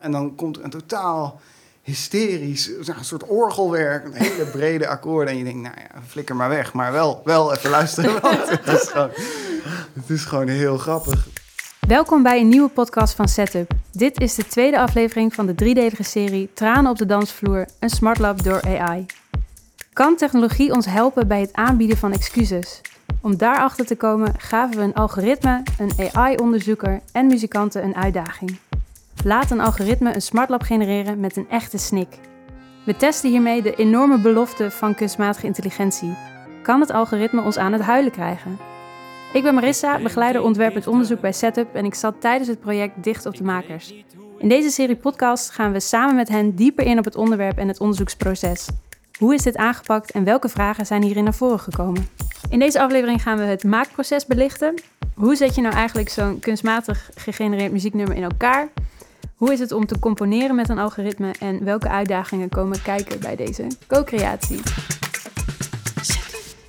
En dan komt er een totaal hysterisch, een soort orgelwerk, een hele brede akkoorden. En je denkt, nou ja, flikker maar weg. Maar wel, wel even luisteren, want het is gewoon, het is gewoon heel grappig. Welkom bij een nieuwe podcast van Setup. Dit is de tweede aflevering van de driedelige serie Tranen op de dansvloer, een smart lab door AI. Kan technologie ons helpen bij het aanbieden van excuses? Om daarachter te komen gaven we een algoritme, een AI-onderzoeker en muzikanten een uitdaging. Laat een algoritme een smartlab genereren met een echte snik. We testen hiermee de enorme belofte van kunstmatige intelligentie. Kan het algoritme ons aan het huilen krijgen? Ik ben Marissa, begeleider ontwerpend onderzoek bij Setup en ik zat tijdens het project dicht op de makers. In deze serie podcast gaan we samen met hen dieper in op het onderwerp en het onderzoeksproces. Hoe is dit aangepakt en welke vragen zijn hierin naar voren gekomen? In deze aflevering gaan we het maakproces belichten. Hoe zet je nou eigenlijk zo'n kunstmatig gegenereerd muzieknummer in elkaar? Hoe is het om te componeren met een algoritme en welke uitdagingen komen kijken bij deze co-creatie?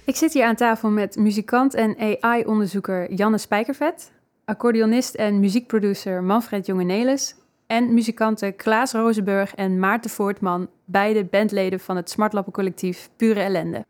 Ik zit hier aan tafel met muzikant en AI-onderzoeker Janne Spijkervet, accordeonist en muziekproducer Manfred Jongenelis en muzikanten Klaas Rozenburg en Maarten Voortman, beide bandleden van het Smartlappen collectief Pure Ellende.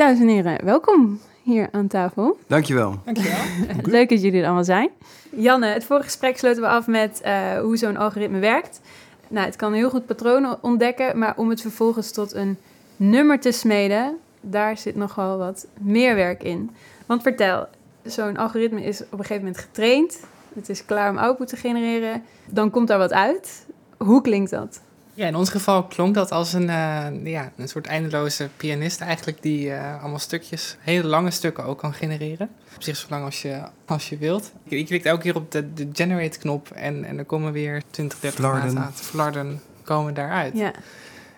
Dames en heren, welkom hier aan tafel. Dankjewel. Dankjewel. Leuk dat jullie er allemaal zijn. Janne, het vorige gesprek sloten we af met uh, hoe zo'n algoritme werkt. Nou, het kan heel goed patronen ontdekken, maar om het vervolgens tot een nummer te smeden, daar zit nogal wat meer werk in. Want vertel, zo'n algoritme is op een gegeven moment getraind. Het is klaar om output te genereren. Dan komt daar wat uit. Hoe klinkt dat? Ja, in ons geval klonk dat als een, uh, ja, een soort eindeloze pianist eigenlijk, die uh, allemaal stukjes, hele lange stukken ook kan genereren. Op zich zo lang als je, als je wilt. Je, je klikt elke keer op de, de generate-knop en, en er komen weer 20, 30 Flarden. maten flarden komen daaruit. Ja,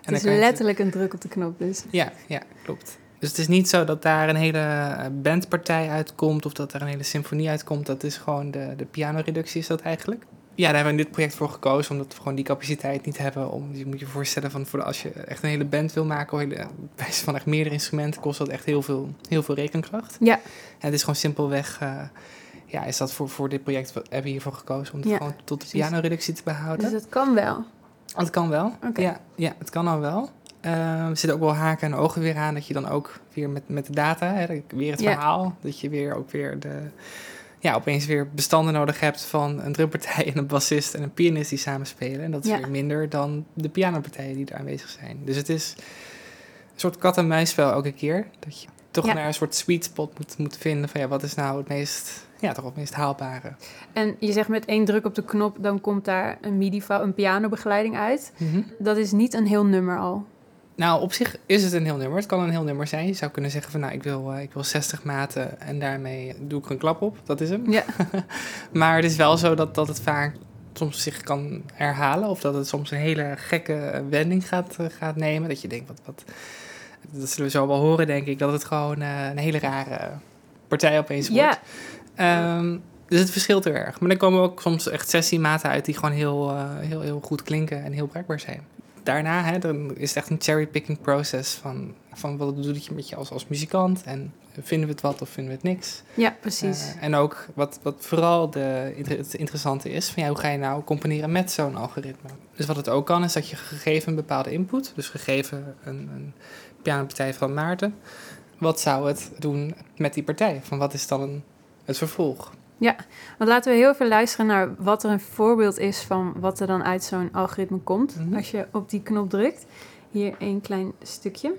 het is letterlijk een druk op de knop dus. Ja, ja, klopt. Dus het is niet zo dat daar een hele bandpartij uitkomt of dat er een hele symfonie uitkomt. Dat is gewoon de, de pianoreductie is dat eigenlijk ja, daar hebben we in dit project voor gekozen, omdat we gewoon die capaciteit niet hebben. Om, je moet je voorstellen, van, voor als je echt een hele band wil maken, hele, van echt meerdere instrumenten, kost dat echt heel veel, heel veel rekenkracht. Ja. En het is gewoon simpelweg, uh, ja, is dat voor, voor dit project, hebben we hiervoor gekozen om het Ja, gewoon tot de pianoreductie te behouden. Dus het kan wel. Het kan wel, ja, ja, het kan al wel. Uh, er zitten ook wel haken en ogen weer aan, dat je dan ook weer met, met de data, hè, weer het Ja. verhaal, dat je weer ook weer de ja, opeens weer bestanden nodig hebt van een drumpartij en een bassist en een pianist die samen spelen. En dat is Ja. weer minder dan de pianopartijen die er aanwezig zijn. Dus het is een soort kat-en-muisspel elke keer. Dat je toch Ja. naar een soort sweet spot moet, moet vinden van ja, wat is nou het meest, ja, toch het meest haalbare. En je zegt met één druk op de knop, dan komt daar een midi een pianobegeleiding uit. Dat is niet een heel nummer al. Nou, op zich is het een heel nummer. Het kan een heel nummer zijn. Je zou kunnen zeggen van nou, ik wil, eh, ik wil 60 maten en daarmee doe ik er een klap op. Dat is hem. Ja. Maar het is wel zo dat, dat het vaak soms zich kan herhalen. Of dat het soms een hele gekke wending gaat, eh, gaat nemen. Dat je denkt, wat, wat... Dat zullen we zo wel horen, denk ik. Dat het gewoon eh, een hele rare partij opeens wordt. Ja. Ehm, dus het verschilt heel erg. Maar dan komen ook soms echt sessiematen uit die gewoon heel, heel, heel goed klinken en heel bruikbaar zijn. Daarna hè, dan is het echt een cherry-picking process van, van wat doe je met je als, als muzikant en vinden we het wat of vinden we het niks. Ja, precies. Eh, en ook wat, wat vooral de, het interessante is, van ja, hoe ga je nou componeren met zo'n algoritme? Dus wat het ook kan, is dat je gegeven een bepaalde input, dus gegeven een, een pianopartij van Maarten, wat zou het doen met die partij? Van wat is dan een, het vervolg? Want laten we heel even luisteren naar wat er een voorbeeld is van wat er dan uit zo'n algoritme komt. Mhm. Als je op die knop drukt. Hier een klein stukje.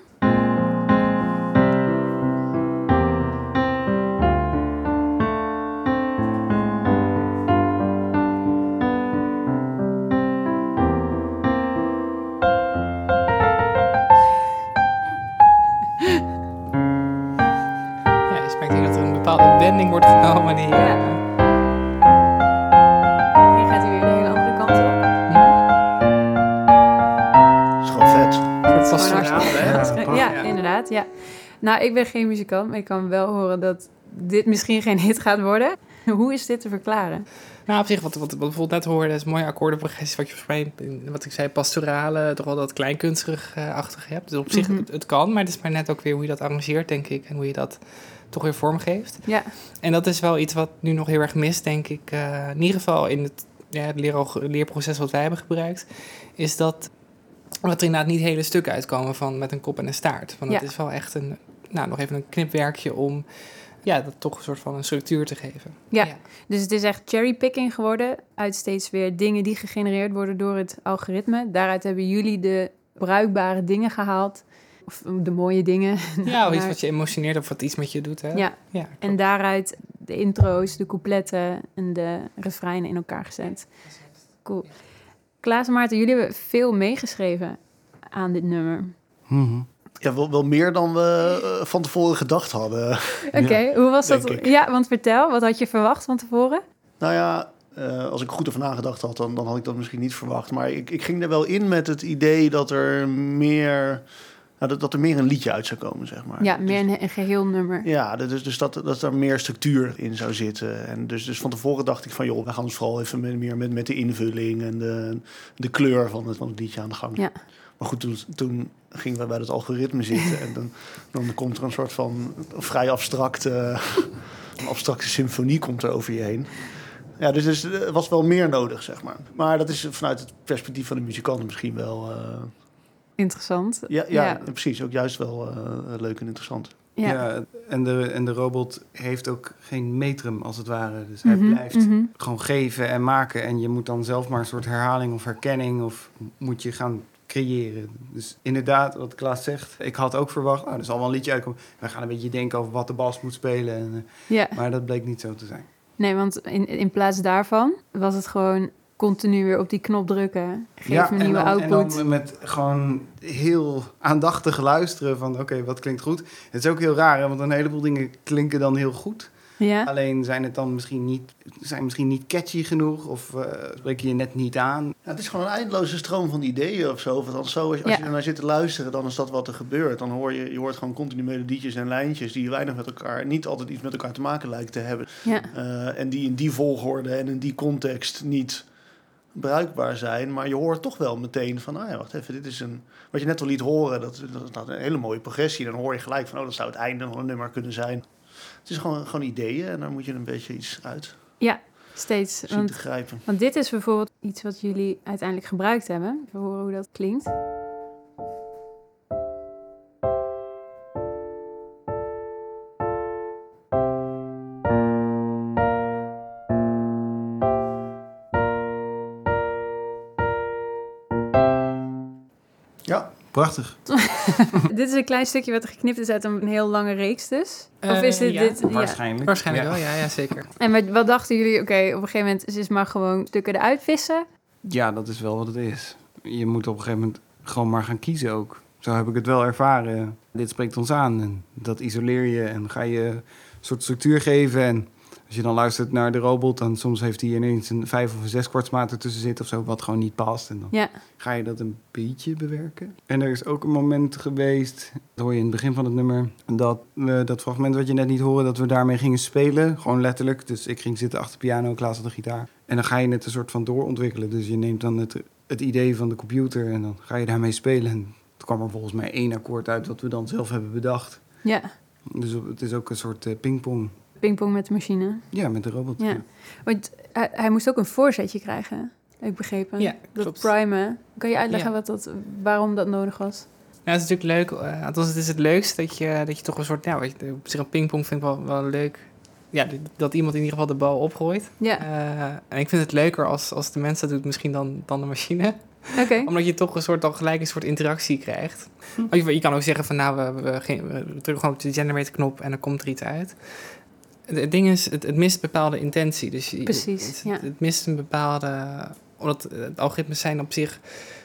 Nou, ik ben geen muzikant, maar ik kan wel horen dat dit misschien geen hit gaat worden. Hoe is dit te verklaren? Nou, op zich, wat, wat, wat we bijvoorbeeld net hoorden, is een mooie akkoordenprogressie. Wat je volgens mij, wat ik zei, pastorale, toch wel dat kleinkunstig-achtig hebt. Dus op zich, Mhm. het, het kan, maar het is maar net ook weer hoe je dat arrangeert, denk ik. En hoe je dat toch weer vormgeeft. Ja, En dat is wel iets wat nu nog heel erg mist, denk ik. eh, in ieder geval in het ja, het leer- leerproces wat wij hebben gebruikt, is dat, dat er inderdaad niet hele stukken uitkomen van met een kop en een staart. Want het Ja. is wel echt een, nou, nog even een knipwerkje om ja, dat toch een soort van een structuur te geven. Ja. Dus het is echt cherrypicking geworden uit steeds weer dingen die gegenereerd worden door het algoritme. Daaruit hebben jullie de bruikbare dingen gehaald. Of de mooie dingen. Ja, of iets wat je emotioneert of wat iets met je doet. Hè? Ja, ja en daaruit de intro's, de coupletten en de refreinen in elkaar gezet. Cool. Klaas en Maarten, jullie hebben veel meegeschreven aan dit nummer. Mhm. Ja, wel, wel meer dan we eh, van tevoren gedacht hadden. Oké, hoe was dat? ik. Ja, want vertel, wat had je verwacht van tevoren? Nou ja, eh, als ik goed over nagedacht had, dan, dan had ik dat misschien niet verwacht. Maar ik, ik ging er wel in met het idee dat er meer, nou, dat, dat er meer een liedje uit zou komen, zeg maar. Ja, Dus- meer een, een geheel nummer. Ja, dus, dus dat, dat er meer structuur in zou zitten. En dus, dus van tevoren dacht ik van, joh, we gaan ons vooral even met, meer met, met de invulling en de, de kleur van het, van het liedje aan de gang. Ja. Maar goed, toen, toen gingen we bij het algoritme zitten en dan, dan komt er een soort van vrij abstracte, een abstracte symfonie komt er over je heen. Ja, dus, dus er was wel meer nodig, zeg maar. Maar dat is vanuit het perspectief van de muzikant misschien wel... eh, Interessant. ja, ja, Ja. precies. Ook juist wel eh, leuk en interessant. Ja. Ja. en, de, en de robot heeft ook geen metrum als het ware. Dus hij Mhm, blijft mhm. gewoon geven en maken. En je moet dan zelf maar een soort herhaling of herkenning of moet je gaan creëren. Dus inderdaad, wat Klaas zegt, ik had ook verwacht, nou, er zal wel een liedje uitkomen. We gaan een beetje denken over wat de bas moet spelen. En, Ja. eh, maar dat bleek niet zo te zijn. Nee, want in, in plaats daarvan was het gewoon continu weer op die knop drukken. Geef me en nieuwe dan, output. En dan met gewoon heel aandachtig luisteren van oké, wat klinkt goed. Het is ook heel raar, hè, want een heleboel dingen klinken dan heel goed. Ja? Alleen zijn het dan misschien niet, zijn misschien niet catchy genoeg of eh spreek je je net niet aan. Het is gewoon een eindeloze stroom van ideeën of zo. Dan zo als, als Ja. je ernaar zit te luisteren, dan is dat wat er gebeurt. Dan hoor je, je hoort gewoon continu melodietjes en lijntjes die weinig met elkaar, niet altijd iets met elkaar te maken lijken te hebben. ja. Eh, en die in die volgorde en in die context niet bruikbaar zijn. Maar je hoort toch wel meteen van, ah ja, wacht even, dit is een... Wat je net al liet horen, dat, dat is een hele mooie progressie. Dan hoor je gelijk van, oh, dat zou het einde van een nummer kunnen zijn. Het is gewoon, gewoon ideeën en daar moet je een beetje iets uit Steeds. zien te Want, grijpen. want dit is bijvoorbeeld iets wat jullie uiteindelijk gebruikt hebben. Even horen hoe dat klinkt. Ja, Prachtig. dit is een klein stukje wat er geknipt is uit een heel lange reeks dus. Of Eh, is dit... ja. dit ja. Waarschijnlijk. Waarschijnlijk Ja. wel, ja, ja zeker. En wat, wat dachten jullie? Oké, op een gegeven moment ze is maar gewoon stukken eruit vissen. Ja, dat is wel wat het is. Je moet op een gegeven moment gewoon maar gaan kiezen ook. Zo heb ik het wel ervaren. Dit spreekt ons aan en dat isoleer je en ga je een soort structuur geven. En als je dan luistert naar de robot, dan soms heeft hij ineens een vijf of een zes kwartsmaat ertussen zitten of zo, wat gewoon niet past. En dan Ja, ga je dat een beetje bewerken. En er is ook een moment geweest, dat hoor je in het begin van het nummer, dat we dat fragment wat je net niet hoorde, dat we daarmee gingen spelen. Gewoon letterlijk. Dus ik ging zitten achter de piano, Klaas had de gitaar. En dan ga je het een soort van doorontwikkelen. Dus je neemt dan het, het idee van de computer en dan ga je daarmee spelen. En toen kwam er volgens mij één akkoord uit wat we dan zelf hebben bedacht. ja. Dus het is ook een soort eh, pingpong. Pingpong met de machine. Ja, met de robot. Ja. Want hij, hij moest ook een voorzetje krijgen, heb ik begrepen. Ja, dat klopt. primen. Kan je uitleggen Ja. wat dat, waarom dat nodig was? Nou, het is natuurlijk leuk. eh, althans, het is het leukst dat je, dat je toch een soort... Ja, weet je, op zich een pingpong vind ik wel, wel leuk. Ja, dat- dat iemand in ieder geval de bal opgooit. Ja, Eh, en ik vind het leuker als, als de mens dat doet misschien dan, dan de machine. oké. Omdat je toch een soort, al gelijk een soort interactie krijgt. Want je, je kan ook zeggen van nou, we, we, geen- we drukken gewoon op de generate knop en dan komt er iets uit. Het, ding is, het, het mist bepaalde intentie. Dus je- Precies, het, ja. het mist een bepaalde... Omdat het algoritmes zijn op zich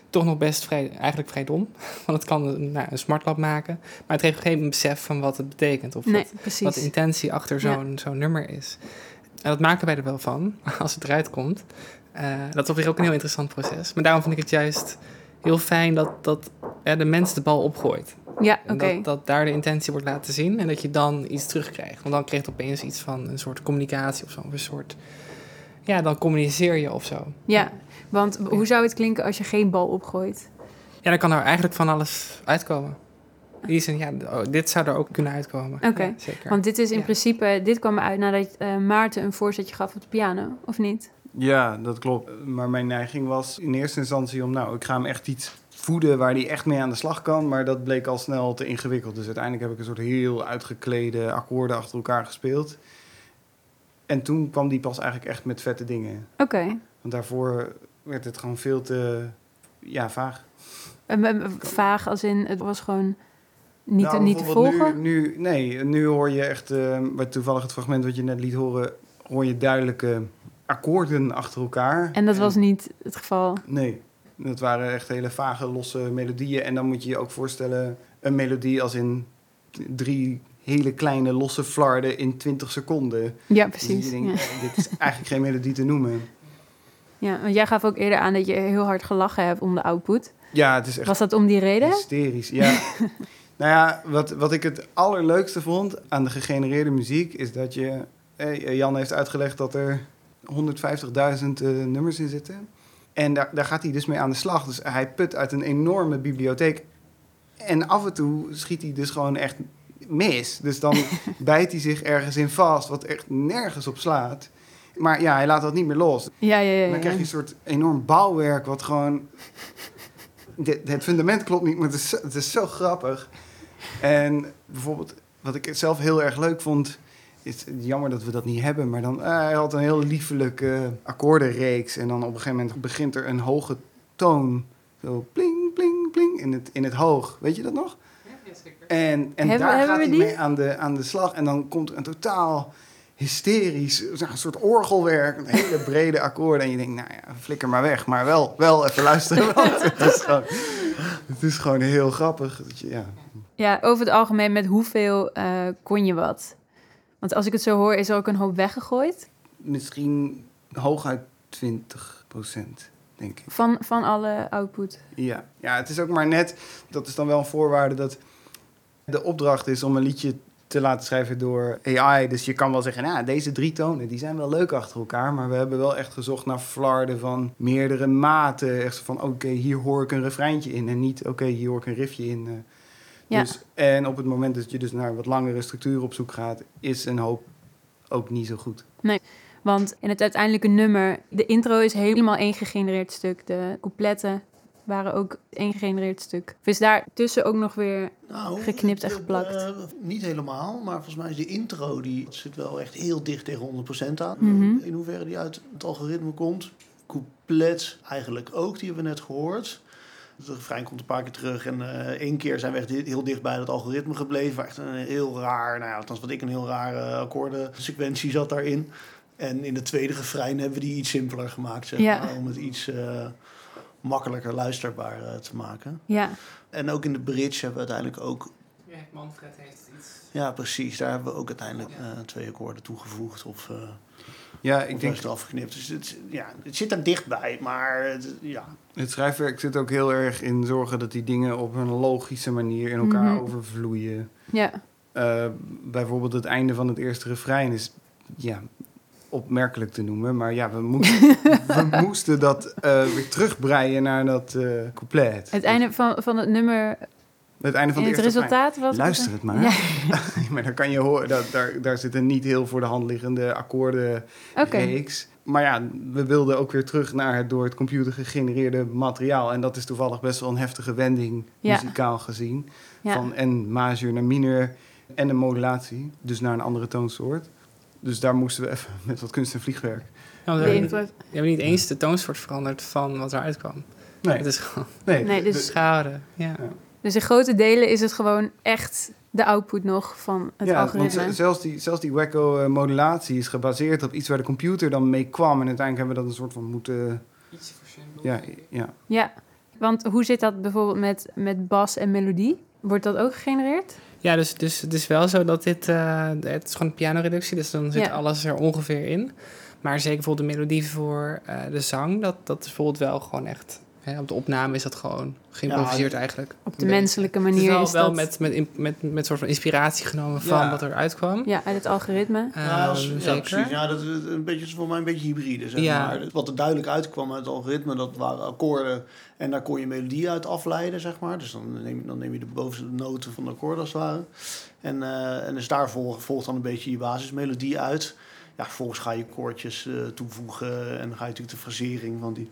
toch nog best vrij, eigenlijk vrij dom. Want het kan een, nou, een smartlab maken. Maar het heeft geen besef van wat het betekent. Of Nee, wat, wat de intentie achter zo'n zo'n nummer is. En dat maken wij er wel van, als het eruit komt. Eh, dat is op zich ook een heel interessant proces. Maar daarom vind ik het juist heel fijn dat, dat eh, de mens de bal opgooit. Ja, oké. dat, dat daar de intentie wordt laten zien en dat je dan iets terugkrijgt. Want dan krijg je opeens iets van een soort communicatie of zo. Of een soort, ja, dan communiceer je of zo. Ja, want hoe zou het klinken als je geen bal opgooit? Ja, dan kan er eigenlijk van alles uitkomen. Die zin, ja, oh, dit zou er ook kunnen uitkomen. Oké, Ja, zeker. Want dit is in Ja. principe, dit kwam uit nadat eh, Maarten een voorzetje gaf op de piano, of niet? Ja, dat klopt. Maar mijn neiging was in eerste instantie om, nou, ik ga hem echt iets voeden waar hij echt mee aan de slag kan. Maar dat bleek al snel te ingewikkeld. Dus uiteindelijk heb ik een soort heel uitgeklede akkoorden achter elkaar gespeeld. En toen kwam die pas eigenlijk echt met vette dingen. Oké. Want daarvoor werd het gewoon veel te, ja, vaag. En, en, Vaag als in, het was gewoon niet, Nou, niet te volgen? Nu, nu, nee, nu hoor je echt, eh, wat toevallig het fragment wat je net liet horen, hoor je duidelijke akkoorden achter elkaar. En dat was niet het geval. Nee, dat waren echt hele vage, losse melodieën. En dan moet je je ook voorstellen, een melodie als in drie hele kleine losse flarden in 20 seconden. Ja, Dus precies. je denkt, Ja. eh, dit is eigenlijk geen melodie te noemen. ja, want jij gaf ook eerder aan dat je heel hard gelachen hebt om de output. Ja, het is echt Was dat om die reden? hysterisch. Ja. nou ja, wat, wat ik het allerleukste vond aan de gegenereerde muziek... is dat je... eh, Jan heeft uitgelegd dat er 150.000 eh, nummers in zitten. En daar, daar gaat hij dus mee aan de slag. Dus hij put uit een enorme bibliotheek. En af en toe schiet hij dus gewoon echt mis. Dus dan bijt hij zich ergens in vast, wat echt nergens op slaat. Maar ja, hij laat dat niet meer los. Ja, ja, ja. Dan krijg je een soort enorm bouwwerk wat gewoon... De- het fundament klopt niet, maar het is, het is zo grappig. En bijvoorbeeld, wat ik zelf heel erg leuk vond... is jammer dat we dat niet hebben, maar dan... eh, hij had een heel liefelijke akkoordenreeks. En dan op een gegeven moment begint er een hoge toon. Zo pling, pling, pling in het, in het hoog. Weet je dat nog? En, en Hebben- daar hebben gaat we hij mee aan de, aan de slag. En dan komt er een totaal hysterisch, een soort orgelwerk. Een hele brede akkoorden. En je denkt, nou ja, flikker maar weg. Maar wel, wel even luisteren, want het is gewoon, het is gewoon heel grappig. Dat je, ja. Ja, over het algemeen, met hoeveel eh, kon je wat? Want als ik het zo hoor, is er ook een hoop weggegooid. Misschien hooguit 20 procent, denk ik. Van, van alle output. Ja. ja, het is ook maar net, dat is dan wel een voorwaarde dat de opdracht is om een liedje te laten schrijven door AI. Dus je kan wel zeggen, nou, deze drie tonen, die zijn wel leuk achter elkaar. Maar we hebben wel echt gezocht naar flarden van meerdere maten. Echt van, oké, hier hoor ik een refreintje in. En niet, oké, hier hoor ik een riffje in. Ja. Dus, en op het moment dat je dus naar wat langere structuur op zoek gaat, is een hoop ook niet zo goed. Want in het uiteindelijke nummer, de intro is helemaal één gegenereerd stuk. De coupletten waren ook één gegenereerd stuk. Of is daar tussen ook nog weer... Nou, Geknipt en geplakt. eh, niet helemaal, maar volgens mij is de intro die zit wel echt heel dicht tegen 100% aan. Mhm. In hoeverre die uit het algoritme komt. Couplet eigenlijk ook, die hebben we net gehoord. De refrein komt een paar keer terug en eh één keer zijn we echt heel dicht bij het algoritme gebleven. Waar echt een heel raar, nou ja, althans wat ik een heel rare akkoordensequentie zat daarin. En in de tweede refrein hebben we die iets simpeler gemaakt, zeg Ja. maar, om het iets eh, makkelijker luisterbaar eh, te maken. Ja, En ook in de bridge hebben we uiteindelijk ook Ja, Manfred heeft iets. ja, precies. Daar hebben we ook uiteindelijk eh, twee akkoorden toegevoegd of, eh Ja, of ik denk, juist afgeknipt. Dus het, ja, het zit er dichtbij, maar het- ja. het schrijfwerk zit ook heel erg in zorgen dat die dingen op een logische manier in elkaar Mhm. overvloeien. ja. Eh, bijvoorbeeld het einde van het eerste refrein is ja, opmerkelijk te noemen. Maar ja, we, moesten we moesten dat eh, weer terugbreien naar dat eh couplet. Het einde van, van het nummer het einde van het het resultaat was... Luister het maar. Ja, maar dan kan je horen, dat, daar, daar zitten niet heel voor de hand liggende akkoorden oké. reeks. Maar ja, we wilden ook weer terug naar het door het computer gegenereerde materiaal. En dat is toevallig best wel een heftige wending, Ja. muzikaal gezien. Ja. Van en majeur naar mineur en een modulatie. Dus naar een andere toonsoort. Dus daar moesten we even met wat kunst en vliegwerk. Ja, we, hebben, invloed- we hebben niet eens de toonsoort veranderd van wat eruit kwam. Nee, Het is gewoon nee, Nee, dus- de- schade. Ja. Dus in grote delen is het gewoon echt de output nog van het ja, want algoritme. z- zelfs die, zelfs die wacko-modulatie is gebaseerd op iets waar de computer dan mee kwam. En uiteindelijk hebben we dat een soort van moeten... Versimpeld. Ja, ja. Ja, want hoe zit dat bijvoorbeeld met, met bas en melodie? Wordt dat ook gegenereerd? Ja, dus, dus het is wel zo dat dit... eh, het is gewoon een pianoreductie, dus dan zit Ja. alles er ongeveer in. Maar zeker bijvoorbeeld de melodie voor eh, de zang, dat, dat is bijvoorbeeld wel gewoon echt... Hè, op de opname is dat gewoon geïmproviseerd eigenlijk. Op de menselijke Het is manier wel, is wel dat... met, met, met, met soort van inspiratie genomen van Ja. wat er uitkwam. Ja, uit het algoritme. Ja, als- Ehm, ja, precies. Ja, dat is een beetje, voor mij een beetje hybride. Zeg Ja. maar. Wat er duidelijk uitkwam uit het algoritme, dat waren akkoorden. En daar kon je melodie uit afleiden, zeg maar. Dus dan neem, dan neem je de bovenste noten van de akkoord als het ware. En, eh, en dus daar volgt, volgt dan een beetje je basismelodie uit. ja, vervolgens ga je koordjes eh, toevoegen en dan ga je natuurlijk de frasering van die...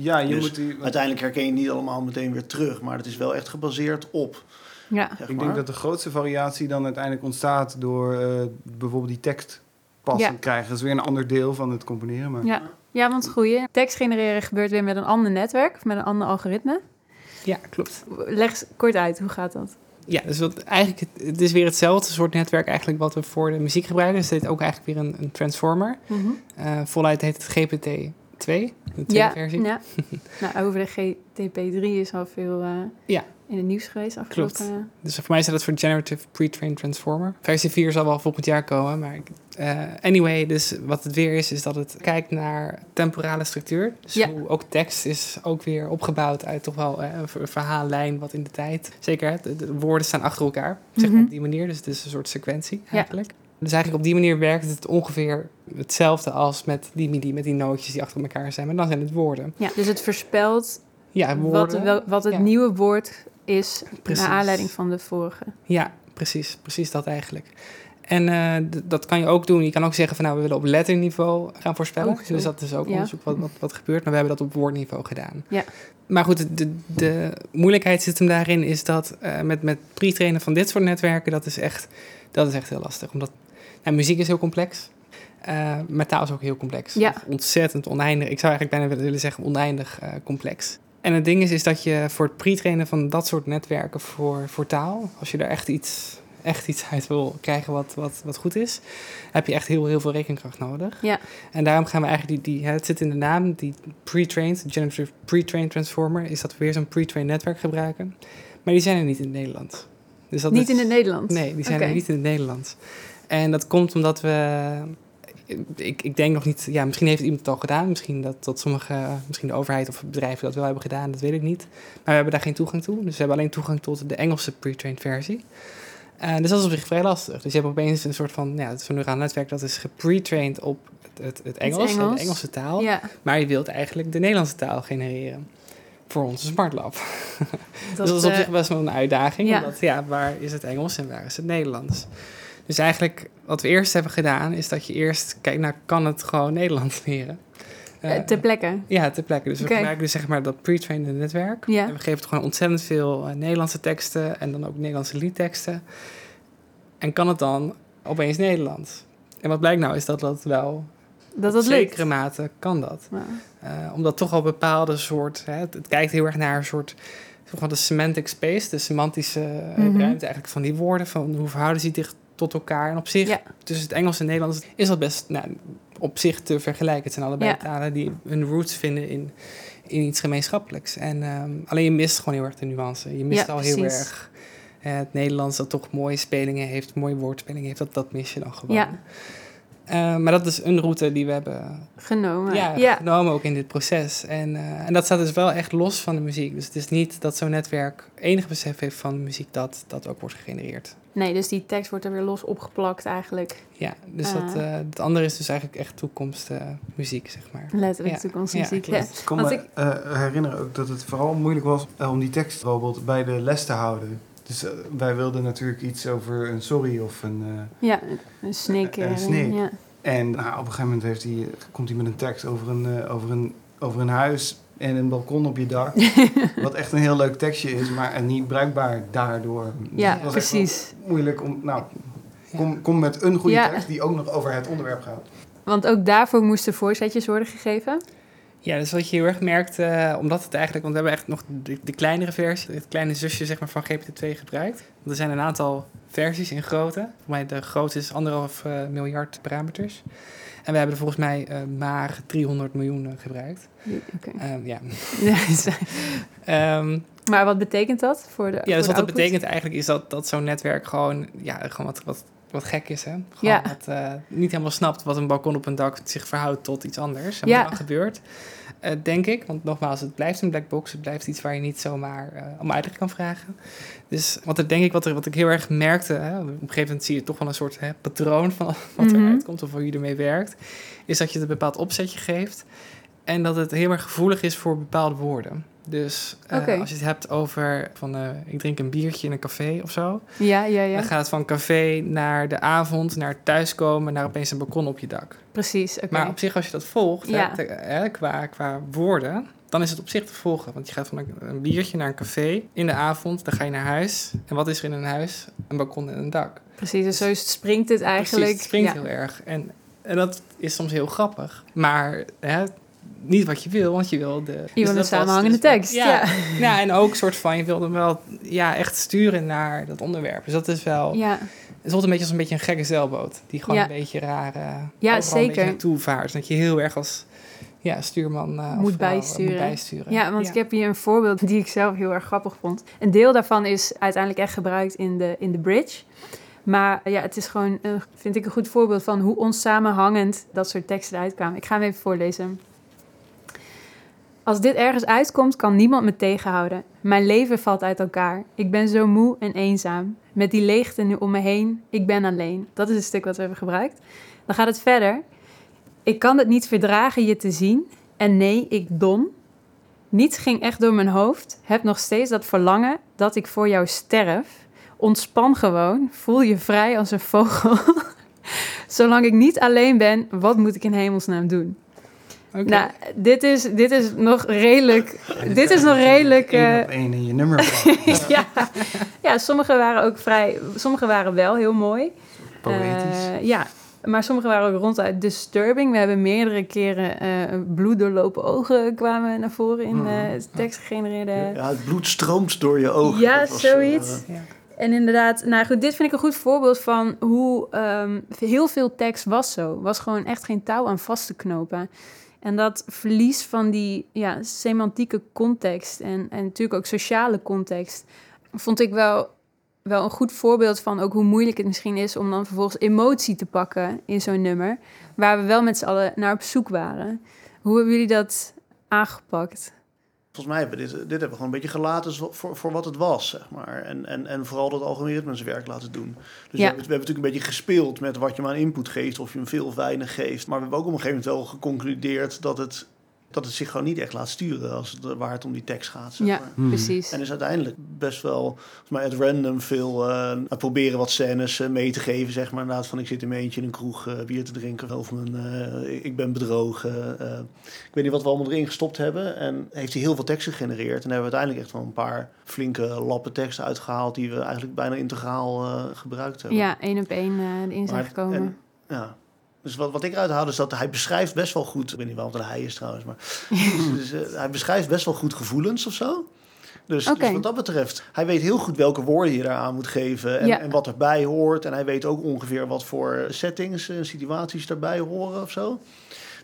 Ja, je Dus moet die... Uiteindelijk herken je niet allemaal meteen weer terug, maar het is wel echt gebaseerd op. Ja. Zeg Ik denk dat de grootste variatie dan uiteindelijk ontstaat door eh, bijvoorbeeld die tekst passen Ja. krijgen. Dat is weer een ander deel van het componeren. Maar... Ja. ja, want goeie. Tekst genereren gebeurt weer met een ander netwerk, of met een ander algoritme. Ja, klopt. Leg eens kort uit, hoe gaat dat? Ja, dus wat eigenlijk, het, is weer hetzelfde soort netwerk eigenlijk wat we voor de muziek gebruiken. Dus heet ook eigenlijk weer een, een transformer. Eh voluit heet het GPT-2, de tweede Ja, versie. ja. nou, over de GTP3 is al veel eh, Ja. in het nieuws geweest afgelopen. Klopt. Dus voor mij staat het voor Generative Pre-trained Transformer. Versie 4 zal wel volgend jaar komen, maar eh, anyway, dus wat het weer is, is dat het kijkt naar temporale structuur. Dus Ja. hoe ook tekst is ook weer opgebouwd uit toch wel eh, een ver- verhaallijn wat in de tijd. Zeker, de, de woorden staan achter elkaar, zeg maar Mhm. op die manier. Dus het is een soort sequentie Ja. Dus eigenlijk op die manier werkt het ongeveer hetzelfde als met die MIDI, met die nootjes die achter elkaar zijn. Maar dan zijn het woorden. Ja, dus het voorspelt Ja, wat, woorden. wat het ja. nieuwe woord is Precies. naar aanleiding van de vorige. Ja, precies. Precies dat eigenlijk. En eh, dat kan je ook doen. Je kan ook zeggen van nou, we willen op letterniveau gaan voorspellen. Zo. dus dat is ook Ja. onderzoek wat, wat, wat gebeurt. Maar we hebben dat op woordniveau gedaan. Ja. Maar goed, de, de, de moeilijkheid zit hem daarin is dat eh, met, met pre-trainen van dit soort netwerken, dat is echt, dat is echt heel lastig. Omdat nou, muziek is heel complex. eh maar taal is ook heel complex. Ja. Ontzettend oneindig. Ik zou eigenlijk bijna willen- willen zeggen oneindig eh, complex. En het ding is, is dat je voor het pre-trainen van dat soort netwerken voor, voor taal, als je daar echt iets, echt iets uit wil krijgen wat, wat, wat goed is, heb je echt heel, heel veel rekenkracht nodig. Ja. En daarom gaan we eigenlijk die, die het zit in de naam, die pre-trained, generative pre-trained transformer, is dat we weer zo'n pre-trained netwerk gebruiken. Maar die zijn er niet in het Nederlands. Dus dat Niet is- in het Nederlands? Nee, die zijn er niet in het Nederlands. En dat komt omdat we. Ik, ik denk nog niet. Ja, misschien heeft iemand het al gedaan. Misschien dat, dat sommige. Misschien de overheid of bedrijven dat wel hebben gedaan. Dat weet ik niet. Maar we hebben daar geen toegang toe. Dus we hebben alleen toegang tot de Engelse pre-trained versie. Eh, dus dat is op zich vrij lastig. Dus je hebt opeens een soort van. Ja, zo'n neuraal netwerk dat is gepre-trained op het, het, het Engels, Engels. de Engelse taal. Ja, Maar je wilt eigenlijk de Nederlandse taal genereren. Voor onze Smart Lab. dat, dus dat is op eh, zich best wel een uitdaging. ja. Omdat, ja, waar is het Engels en waar is het Nederlands? Dus eigenlijk, wat we eerst hebben gedaan, is dat je eerst kijkt naar, kan het gewoon Nederlands leren? eh, Eh, ter plekke. ja, ter plekke. Dus we gebruiken dus zeg maar dat pre-trained netwerk. Ja. En we geven het gewoon ontzettend veel eh, Nederlandse teksten en dan ook Nederlandse liedteksten. En kan het dan opeens Nederlands? En wat blijkt nou is dat dat wel, Dat dat lukt. zekere mate kan dat. Nou, omdat toch al bepaalde soort. Hè, het, het kijkt heel erg naar een soort. zeg maar de semantic space, de semantische Mhm. ruimte eigenlijk van die woorden. Van hoe verhouden ze zich tot elkaar. En op zich, Ja. tussen het Engels en het Nederlands, is dat best nou, op zich te vergelijken. Het zijn allebei Ja. talen die hun roots vinden in, in iets gemeenschappelijks. En, ehm, alleen je mist gewoon heel erg de nuance. Je mist Ja, al heel precies. erg. eh, het Nederlands dat toch mooie spelingen heeft, mooie woordspelingen heeft, dat, dat mis je dan gewoon. Ja. Eh, maar dat is een route die we hebben genomen. ja, ja. genomen ook in dit proces. En, eh, en dat staat dus wel echt los van de muziek. Dus het is niet dat zo'n netwerk enig besef heeft van de muziek dat dat ook wordt gegenereerd. Nee, dus die tekst wordt er weer los opgeplakt eigenlijk. Ja, dus dat, eh, het andere is dus eigenlijk echt toekomstmuziek, zeg maar. Letterlijk Ja. toekomstmuziek. Ja. Ik kan Want me ik- eh, herinneren ook dat het vooral moeilijk was eh, om die tekst bijvoorbeeld bij de les te houden. Dus eh, wij wilden natuurlijk iets over een sorry of een... eh, Ja, een snake. Een snake. Ja. en nou, op een gegeven moment heeft hij, komt hij met een tekst over een, eh, over, een, over een huis en een balkon op je dak. wat echt een heel leuk tekstje is, maar en niet bruikbaar daardoor. Ja, was precies. moeilijk om... Nou, kom, kom met een goede Ja. tekst die ook nog over het onderwerp gaat. Want ook daarvoor moesten voorzetjes worden gegeven. Ja, dus wat je heel erg merkt, eh, omdat het eigenlijk, want we hebben echt nog de, de kleinere versie, het kleine zusje zeg maar, van GPT-2 gebruikt. Want er zijn een aantal versies in grootte. Voor mij de grootste is anderhalf eh, miljard parameters. En we hebben er volgens mij eh, maar 300 miljoen eh, gebruikt. Ehm, ja. Dus- Ehm, maar wat betekent dat voor de ja, dus wat dat betekent eigenlijk is dat, dat zo'n netwerk gewoon, ja, gewoon wat, wat, wat gek is. Hè? Gewoon Ja. wat, eh, niet helemaal snapt wat een balkon op een dak zich verhoudt tot iets anders. En Ja. wat dan gebeurt, eh, denk ik. Want nogmaals, het blijft een black box. Het blijft iets waar je niet zomaar eh om uitleg kan vragen. Dus wat er denk ik, wat, er, wat ik heel erg merkte, hè, op een gegeven moment zie je toch wel een soort hè, patroon van wat Mhm. eruit komt of hoe je ermee werkt, is dat je het een bepaald opzetje geeft en dat het heel erg gevoelig is voor bepaalde woorden. Dus eh, als je het hebt over van eh, ik drink een biertje in een café of zo, Ja, ja, ja. dan gaat het van café naar de avond, naar thuiskomen, naar opeens een balkon op je dak. Precies, oké. Maar op zich, als je dat volgt, Ja. hè, hè, qua, qua woorden, dan is het op zich te volgen. Want je gaat van een, biertje naar een café in de avond, dan ga je naar huis. En wat is er in een huis? Een balkon en een dak. Precies, en zo springt het eigenlijk. Precies, het springt ja. heel erg. En, en dat is soms heel grappig. Maar hè, niet wat je wil, want je wil de... Je wil een samenhangende dus- tekst. Ja. Ja, ja, en ook soort van, je wil hem wel ja, echt sturen naar dat onderwerp. Dus dat is wel... Ja. Het voelt een beetje als een beetje een gekke zeilboot. Die gewoon Ja. een beetje raar... eh, Ja, zeker. Een beetje naartoe vaart. Dat je heel erg als ja, stuurman eh, of Moet eh, bijsturen. moet bijsturen. Ja, want ik heb hier een voorbeeld die ik zelf heel erg grappig vond. Een deel daarvan is uiteindelijk echt gebruikt in de, in de bridge. Maar ja, het is gewoon, een, vind ik, een goed voorbeeld van hoe onsamenhangend dat soort teksten eruit kwamen. Ik ga hem even voorlezen. Als dit ergens uitkomt, kan niemand me tegenhouden. Mijn leven valt uit elkaar. Ik ben zo moe en eenzaam. Met die leegte nu om me heen, ik ben alleen. Dat is het stuk wat we hebben gebruikt. Dan gaat het verder. Ik kan het niet verdragen je te zien. En nee, ik don. Niets ging echt door mijn hoofd. Heb nog steeds dat verlangen dat ik voor jou sterf. Ontspan gewoon. Voel je vrij als een vogel. Zolang ik niet alleen ben, wat moet ik in hemelsnaam doen? Nou, dit is, dit is nog redelijk. dit is nog redelijk. Eén eh, op één in je nummer. ja. ja, sommige waren ook vrij. Sommige waren wel heel mooi. Poëtisch. Eh, ja, maar sommige waren ook ronduit disturbing. We hebben meerdere keren eh bloed doorlopen ogen kwamen naar voren in Mhm. eh tekst gegenereerde. Ja, het bloed stroomt door je ogen. Ja, was, zoiets. Ja. En inderdaad, nou goed, dit vind ik een goed voorbeeld van hoe ehm, heel veel tekst was zo. Was gewoon echt geen touw aan vast te knopen. En dat verlies van die ja, semantieke context en, en natuurlijk ook sociale context, vond ik wel, wel een goed voorbeeld van ook hoe moeilijk het misschien is om dan vervolgens emotie te pakken in zo'n nummer, waar we wel met z'n allen naar op zoek waren. Hoe hebben jullie dat aangepakt? Volgens mij hebben we dit, dit hebben we gewoon een beetje gelaten voor, voor wat het was, zeg maar. En, en, en vooral dat algoritme zijn werk laten doen. Dus we, hebben, we hebben natuurlijk een beetje gespeeld met wat je hem aan input geeft, of je hem veel of weinig geeft. Maar we hebben ook op een gegeven moment wel geconcludeerd dat het, dat het zich gewoon niet echt laat sturen als het, waar het om die tekst gaat, zeg Ja, maar. Hmm. precies. En is uiteindelijk best wel, volgens mij, at random veel eh, proberen wat scènes eh, mee te geven. Zeg maar inderdaad van ik zit in mijn eentje in een kroeg eh, bier te drinken. Of mijn, eh, ik ben bedrogen. eh. ik weet niet wat we allemaal erin gestopt hebben. En heeft hij heel veel tekst gegenereerd. En hebben we uiteindelijk echt wel een paar flinke lappen tekst uitgehaald. Die we eigenlijk bijna integraal eh, gebruikt hebben. Ja, één op één eh erin zijn gekomen. en- ja. Dus wat, wat ik eruit haal is dat hij beschrijft best wel goed. Ik weet niet waarom het een hij is trouwens, maar dus, eh, hij beschrijft best wel goed gevoelens of zo. Dus, dus wat dat betreft, hij weet heel goed welke woorden je daaraan moet geven en, Ja. en wat erbij hoort. En hij weet ook ongeveer wat voor settings en situaties daarbij horen of zo.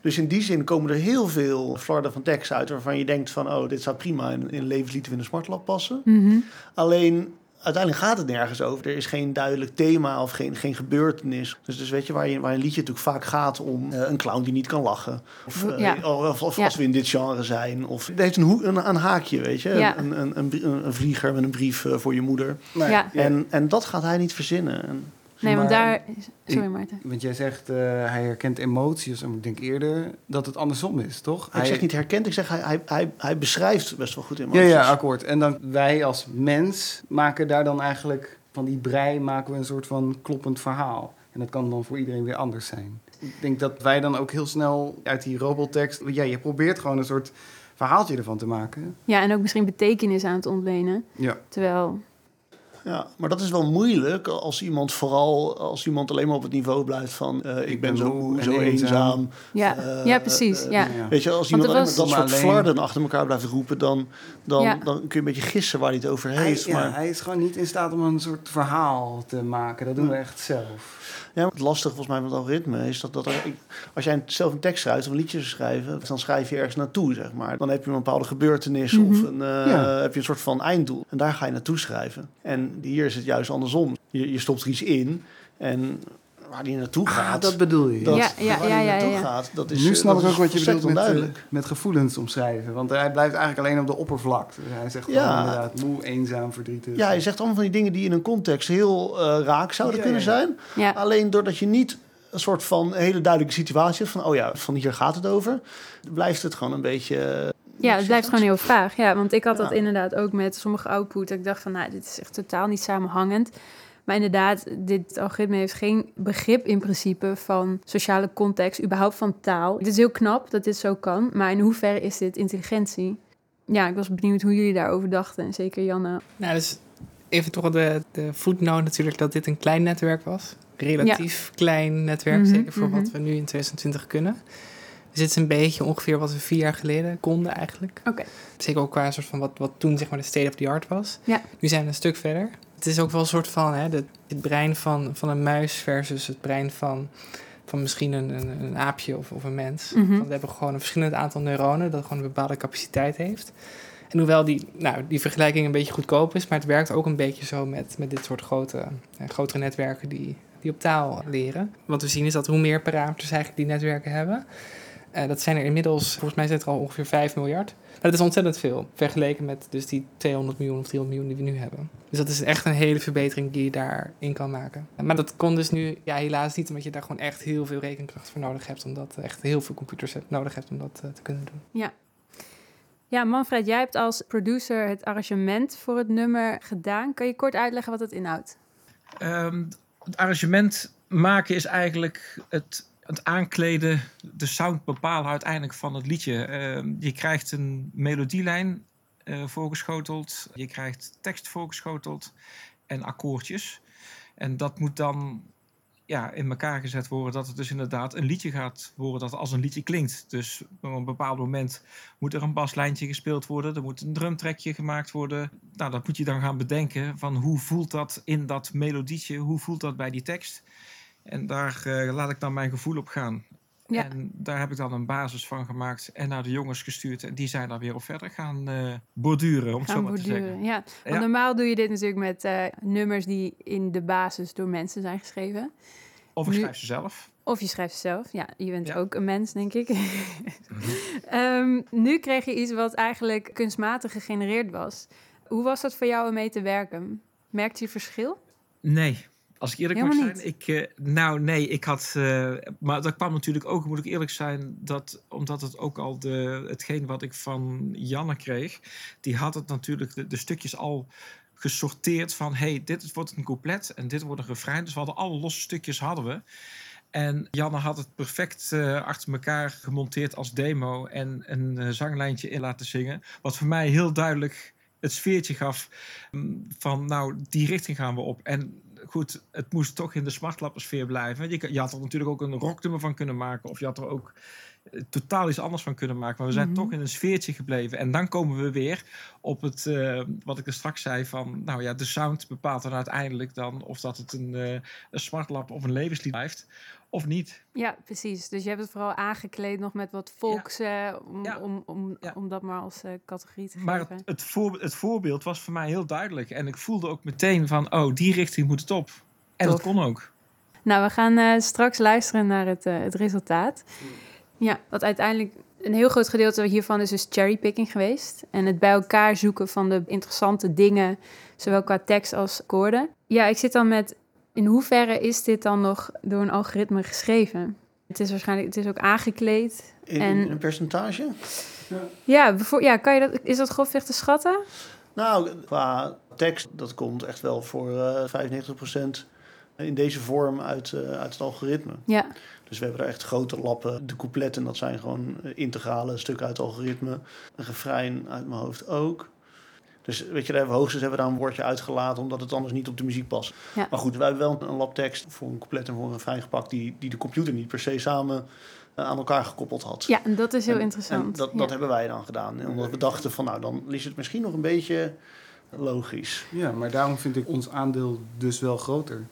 Dus in die zin komen er heel veel flarden van tekst uit waarvan je denkt van, oh, dit zou prima in, in levenslied in een smartlab passen. Mhm. Alleen uiteindelijk gaat het nergens over. Er is geen duidelijk thema of geen, geen gebeurtenis. Dus, dus weet je, waar, je, waar een liedje natuurlijk vaak gaat om eh, een clown die niet kan lachen. Of, eh, Ja. of, of Ja. als we in dit genre zijn. Of het heeft een, een, een haakje, weet je. Ja. Een, een, een, vlieger met een brief eh, voor je moeder. En, en dat gaat hij niet verzinnen. En, Nee, want Maar- daar... Sorry, Ik- Maarten. Want jij zegt, eh, hij herkent emoties. En ik denk eerder dat het andersom is, toch? ik Hij- zeg niet herkend, ik zeg hij, hij, hij, hij beschrijft best wel goed in Ja, ja, akkoord. En dan wij als mens maken daar dan eigenlijk van die brei maken we een soort van kloppend verhaal. En dat kan dan voor iedereen weer anders zijn. Ik denk dat wij dan ook heel snel uit die robottekst... Ja, je probeert gewoon een soort verhaaltje ervan te maken. Ja, en ook misschien betekenis aan het ontlenen. Ja. Terwijl... Ja, maar dat is wel moeilijk als iemand vooral als iemand alleen maar op het niveau blijft van eh, ik, ben, zo moe, zo eenzaam. Ja, Eh, ja precies. eh, ja. Ja. Weet je, als Want iemand alleen was- maar dat soort Alleen- flarden achter elkaar blijft roepen, dan, dan, Ja. dan kun je een beetje gissen waar hij het over Hij, heeft. ja, maar hij is gewoon niet in staat om een soort verhaal te maken. Dat doen we echt zelf. Ja, het lastige volgens mij met het algoritme is dat, dat er, als jij zelf een tekst schrijft of een liedje schrijven, dan schrijf je ergens naartoe, zeg maar. Dan heb je een bepaalde gebeurtenis Mhm. of een, eh, Ja. heb je een soort van einddoel. En daar ga je naartoe schrijven. En hier is het juist andersom. Je, je stopt er iets in en waar die naartoe Ah, gaat... dat bedoel je. dat, Ja, ja, waar ja, die ja, naartoe ja. gaat, dat is nu eh, snap ik ook wat je bedoelt met, eh, met gevoelens omschrijven. Want hij blijft eigenlijk alleen op de oppervlakte. Dus hij zegt Ja. gewoon inderdaad moe, eenzaam, verdrietig. Ja, je zegt allemaal van die dingen die in een context heel eh, raak zouden Ja, kunnen ja, ja. zijn. Ja. Alleen doordat je niet een soort van hele duidelijke situatie hebt van, oh ja, van hier gaat het over, blijft het gewoon een beetje, Ja, het blijft gewoon heel vaag. Ja, want ik had dat Ja. inderdaad ook met sommige output. dat Ik dacht van, nou, dit is echt totaal niet samenhangend. Maar inderdaad, dit algoritme heeft geen begrip in principe van sociale context, überhaupt van taal. Het is heel knap dat dit zo kan, maar in hoeverre is dit intelligentie? Ja, ik was benieuwd hoe jullie daarover dachten. En zeker Janne. Nou, dus even toch de, de footnote natuurlijk dat dit een klein netwerk was. Relatief klein netwerk, Mhm, zeker voor mhm. wat we nu in 2020 kunnen. Dus dit is een beetje ongeveer wat we vier jaar geleden konden eigenlijk. Oké. Zeker ook qua soort van wat, wat toen zeg maar de state of the art was. Ja. Nu zijn we een stuk verder. Het is ook wel een soort van hè, de, het brein van, van een muis versus het brein van, van misschien een, een, een aapje of, of een mens. Mhm. Want we hebben gewoon een verschillend aantal neuronen dat gewoon een bepaalde capaciteit heeft. En hoewel die, nou, die vergelijking een beetje goedkoop is, maar het werkt ook een beetje zo met, met dit soort grote, eh, grotere netwerken die, die op taal leren. Wat we zien is dat hoe meer parameters eigenlijk die netwerken hebben, eh, dat zijn er inmiddels, volgens mij zijn het er al ongeveer 5 miljard. Dat is ontzettend veel, vergeleken met dus die 200 miljoen of 300 miljoen die we nu hebben. Dus dat is echt een hele verbetering die je daarin kan maken. Maar dat kon dus nu ja, helaas niet, omdat je daar gewoon echt heel veel rekenkracht voor nodig hebt. Omdat echt heel veel computers hebt, nodig hebt om dat eh, te kunnen doen. Ja, Manfred, jij hebt als producer het arrangement voor het nummer gedaan. Kan je kort uitleggen wat het inhoudt? Ehm, het arrangement maken is eigenlijk het, het aankleden, de sound bepalen uiteindelijk van het liedje. Ehm, je krijgt een melodielijn eh, voorgeschoteld, je krijgt tekst voorgeschoteld en akkoordjes. En dat moet dan ja, in elkaar gezet worden dat het dus inderdaad een liedje gaat worden dat als een liedje klinkt. Dus op een bepaald moment moet er een baslijntje gespeeld worden, er moet een drumtrekje gemaakt worden. Nou, dat moet je dan gaan bedenken van hoe voelt dat in dat melodietje, hoe voelt dat bij die tekst. En daar eh, laat ik dan mijn gevoel op gaan. Ja. En daar heb ik dan een basis van gemaakt en naar de jongens gestuurd. En die zijn daar weer op verder gaan eh borduren, om het zo maar te zeggen. Ja, want Ja. normaal doe je dit natuurlijk met eh, nummers die in de basis door mensen zijn geschreven. Of ik Nu- schrijf ze zelf. Of je schrijft ze zelf. Ja, je bent Ja. ook een mens, denk ik. Ehm, nu kreeg je iets wat eigenlijk kunstmatig gegenereerd was. Hoe was dat voor jou om mee te werken? Merkte je verschil? Nee. Als ik eerlijk Helemaal moet zijn, ik, eh, nou nee, ik had, eh, maar dat kwam natuurlijk ook, moet ik eerlijk zijn, dat omdat het ook al de, hetgeen wat ik van Janne kreeg, die had het natuurlijk de, de stukjes al gesorteerd van, hey, dit wordt een couplet en dit wordt een refrein. Dus we hadden alle losse stukjes hadden we. En Janne had het perfect eh, achter elkaar gemonteerd als demo en een zanglijntje in laten zingen. Wat voor mij heel duidelijk het sfeertje gaf mm, van, nou, die richting gaan we op. En goed, het moest toch in de smartlappersfeer blijven. Je, je had er natuurlijk ook een rocknummer van kunnen maken. Of je had er ook eh, totaal iets anders van kunnen maken. Maar we zijn Mhm. toch in een sfeertje gebleven. En dan komen we weer op het, eh, wat ik er straks zei van... Nou ja, de sound bepaalt dan uiteindelijk dan... of dat het een, eh, een smartlap of een levenslied blijft. Of niet. Ja, precies. Dus je hebt het vooral aangekleed nog met wat volks, eh, om, Ja. om, om, Ja. om dat maar als eh, categorie te Maar geven. het, het, voor, het voorbeeld was voor mij heel duidelijk. En ik voelde ook meteen van... Oh, die richting moet het op. En Tof. dat kon ook. Nou, we gaan eh, straks luisteren naar het, eh, het resultaat. Ja, wat uiteindelijk een heel groot gedeelte hiervan is dus cherrypicking geweest. En het bij elkaar zoeken van de interessante dingen, zowel qua tekst als akkoorden. Ja, ik zit dan met, in hoeverre is dit dan nog door een algoritme geschreven? Het is waarschijnlijk, het is ook aangekleed. In, En- een percentage? Ja, ja kan je dat, is dat grofweg te schatten? Nou, qua tekst, dat komt echt wel voor eh 95% in deze vorm uit, eh, uit het algoritme. Ja, Dus we hebben er echt grote lappen. De coupletten, dat zijn gewoon eh, integrale stukken uit het algoritme. Een refrein uit mijn hoofd ook. Dus weet je, daar hebben we hoogstens hebben we daar een woordje uitgelaten... omdat het anders niet op de muziek past. Ja. Maar goed, wij hebben wel een labtekst voor een couplet en voor een refrein gepakt... die, die de computer niet per se samen eh, aan elkaar gekoppeld had. ja en dat is heel En- interessant. En dat, Ja. dat hebben wij dan gedaan. En omdat we dachten van, nou, dan is het misschien nog een beetje logisch. Ja, maar daarom vind ik ons aandeel dus wel groter.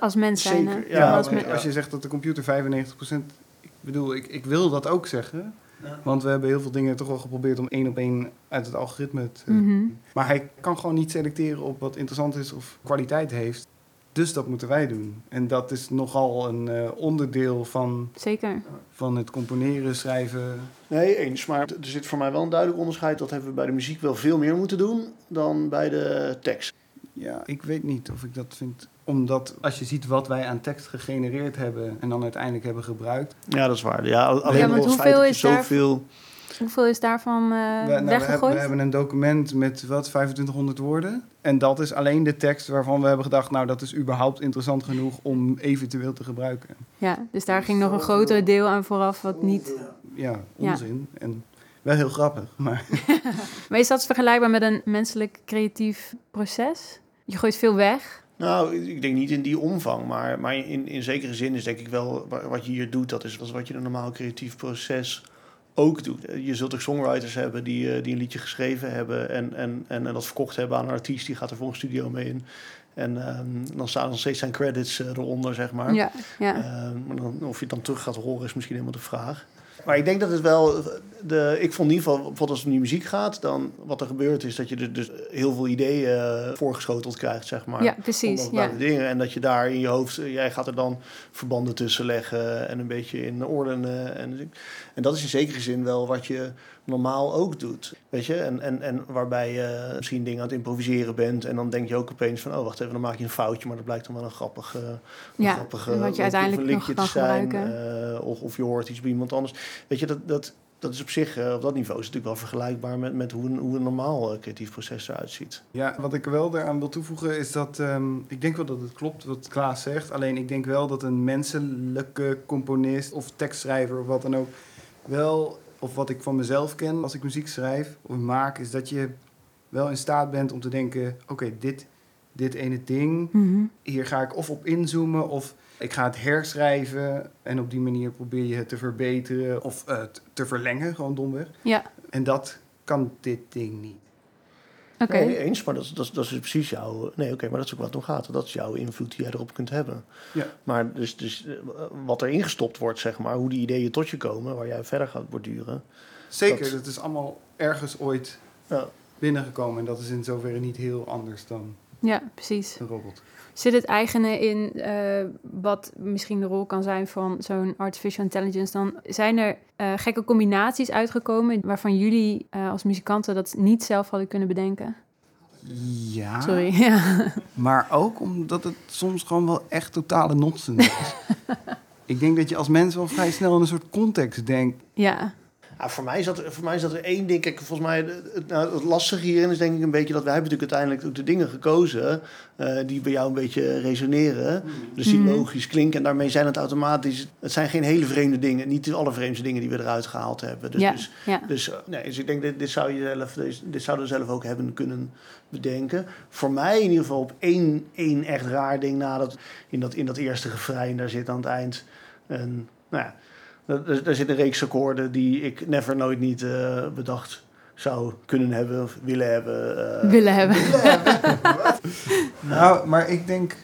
Als mens zijn, hè? Zeker, Ja, Ja, als als je zegt dat de computer 95%... Ik bedoel, ik, ik wil dat ook zeggen. Want we hebben heel veel dingen toch wel geprobeerd om één op één uit het algoritme te... Mhm. Maar hij kan gewoon niet selecteren op wat interessant is of kwaliteit heeft. Dus dat moeten wij doen. En dat is nogal een eh, onderdeel van, Zeker. van het componeren, schrijven. Nee, eens. Maar er zit voor mij wel een duidelijk onderscheid. Dat hebben we bij de muziek wel veel meer moeten doen dan bij de tekst. Ja, ik weet niet of ik dat vind. Omdat als je ziet wat wij aan tekst gegenereerd hebben en dan uiteindelijk hebben gebruikt. Ja, dat is waar. Ja, alleen Ja, het feit hoeveel is daar- zoveel Hoeveel is daarvan eh, We, nou, we, hebben, weggegooid? we hebben een document met wat 2500 woorden. En dat is alleen de tekst waarvan we hebben gedacht, nou dat is überhaupt interessant genoeg om eventueel te gebruiken. Ja, dus daar ging nog een groter deel aan vooraf wat niet... Ja, Ja. onzin. En wel heel grappig. Maar Maar is dat vergelijkbaar met een menselijk creatief proces? Je gooit veel weg. Nou, ik denk niet in die omvang, maar, maar in, in zekere zin is denk ik wel wa- wat je hier doet, dat is wat je in een normaal creatief proces ook doet. Je zult ook songwriters hebben die, eh, die een liedje geschreven hebben en, en, en, en dat verkocht hebben aan een artiest, die gaat er voor een studio mee in. En ehm, dan staan nog steeds zijn credits eh, eronder, zeg maar. Ja, ja. Maar dan, of je het dan terug gaat horen is misschien helemaal de vraag. Maar ik denk dat het wel... De, ik vond in ieder geval, bijvoorbeeld als het om die muziek gaat... dan wat er gebeurt is dat je er dus heel veel ideeën eh, voorgeschoteld krijgt, zeg maar. ja, precies. Ja. dingen. En dat je daar in je hoofd... eh, Jij gaat er dan verbanden tussen leggen en een beetje in ordenen. En, en dat is in zekere zin wel wat je normaal ook doet. Weet je? En, en, en waarbij je misschien dingen aan het improviseren bent... en dan denk je ook opeens van... oh, wacht even, dan maak je een foutje... maar dat blijkt dan wel een grappig... eh, een Ja, grappige wat je uiteindelijk nog te zijn, eh, of, of je hoort iets bij iemand anders. Weet je, dat, dat, dat is op zich, eh, op dat niveau is het natuurlijk wel vergelijkbaar met, met hoe, een, hoe een normaal eh, creatief proces eruit ziet. ja, wat ik wel daaraan wil toevoegen is dat... ehm, ik denk wel dat het klopt wat Klaas zegt. Alleen ik denk wel dat een menselijke componist of tekstschrijver of wat dan ook... wel, of wat ik van mezelf ken als ik muziek schrijf of maak... is dat je wel in staat bent om te denken... oké, dit, dit ene ding... Mhm. hier ga ik of op inzoomen of ik ga het herschrijven. En op die manier probeer je het te verbeteren of eh, te verlengen, gewoon domweg. Ja, En dat kan dit ding niet. Oké. Nee, eens, maar dat, is- dat, is- dat is precies jouw... Nee, oké, maar dat is ook wat het om gaat. Dat is jouw invloed die jij erop kunt hebben. Ja. Maar dus, dus eh, wat er ingestopt wordt, zeg maar... hoe die ideeën tot je komen, waar jij verder gaat borduren... Zeker, Dat- dat is allemaal ergens ooit Ja. binnengekomen. En dat is in zoverre niet heel anders dan Ja, precies. een robot. Zit het eigene in eh, wat misschien de rol kan zijn van zo'n artificial intelligence? Dan zijn er eh, gekke combinaties uitgekomen waarvan jullie eh, als muzikanten dat niet zelf hadden kunnen bedenken. Ja, Sorry. Ja. maar ook omdat het soms gewoon wel echt totale nonsens is. ik denk dat je als mens wel vrij snel in een soort context denkt. ja. Ja, voor, mij is dat, voor mij is dat er één ding. Kijk, volgens mij, het, nou, het lastige hierin is denk ik een beetje dat wij hebben natuurlijk uiteindelijk ook de dingen gekozen eh, die bij jou een beetje resoneren. Dus die Mhm. logisch klinken. En daarmee zijn het automatisch. Het zijn geen hele vreemde dingen. Niet de allervreemdste dingen die we eruit gehaald hebben. Dus, ja. dus, ja. dus, eh, nee, dus ik denk dat dit zou je zelf, dit, dit zouden we zelf ook hebben kunnen bedenken. Voor mij in ieder geval op één, één echt raar ding na dat in dat, in dat eerste refrein, daar zit aan het eind een, nou ja, daar- daar, daar zit een reeks akkoorden die ik never nooit niet eh, bedacht zou kunnen hebben of willen hebben. eh. Willen hebben. Nou, maar ik denk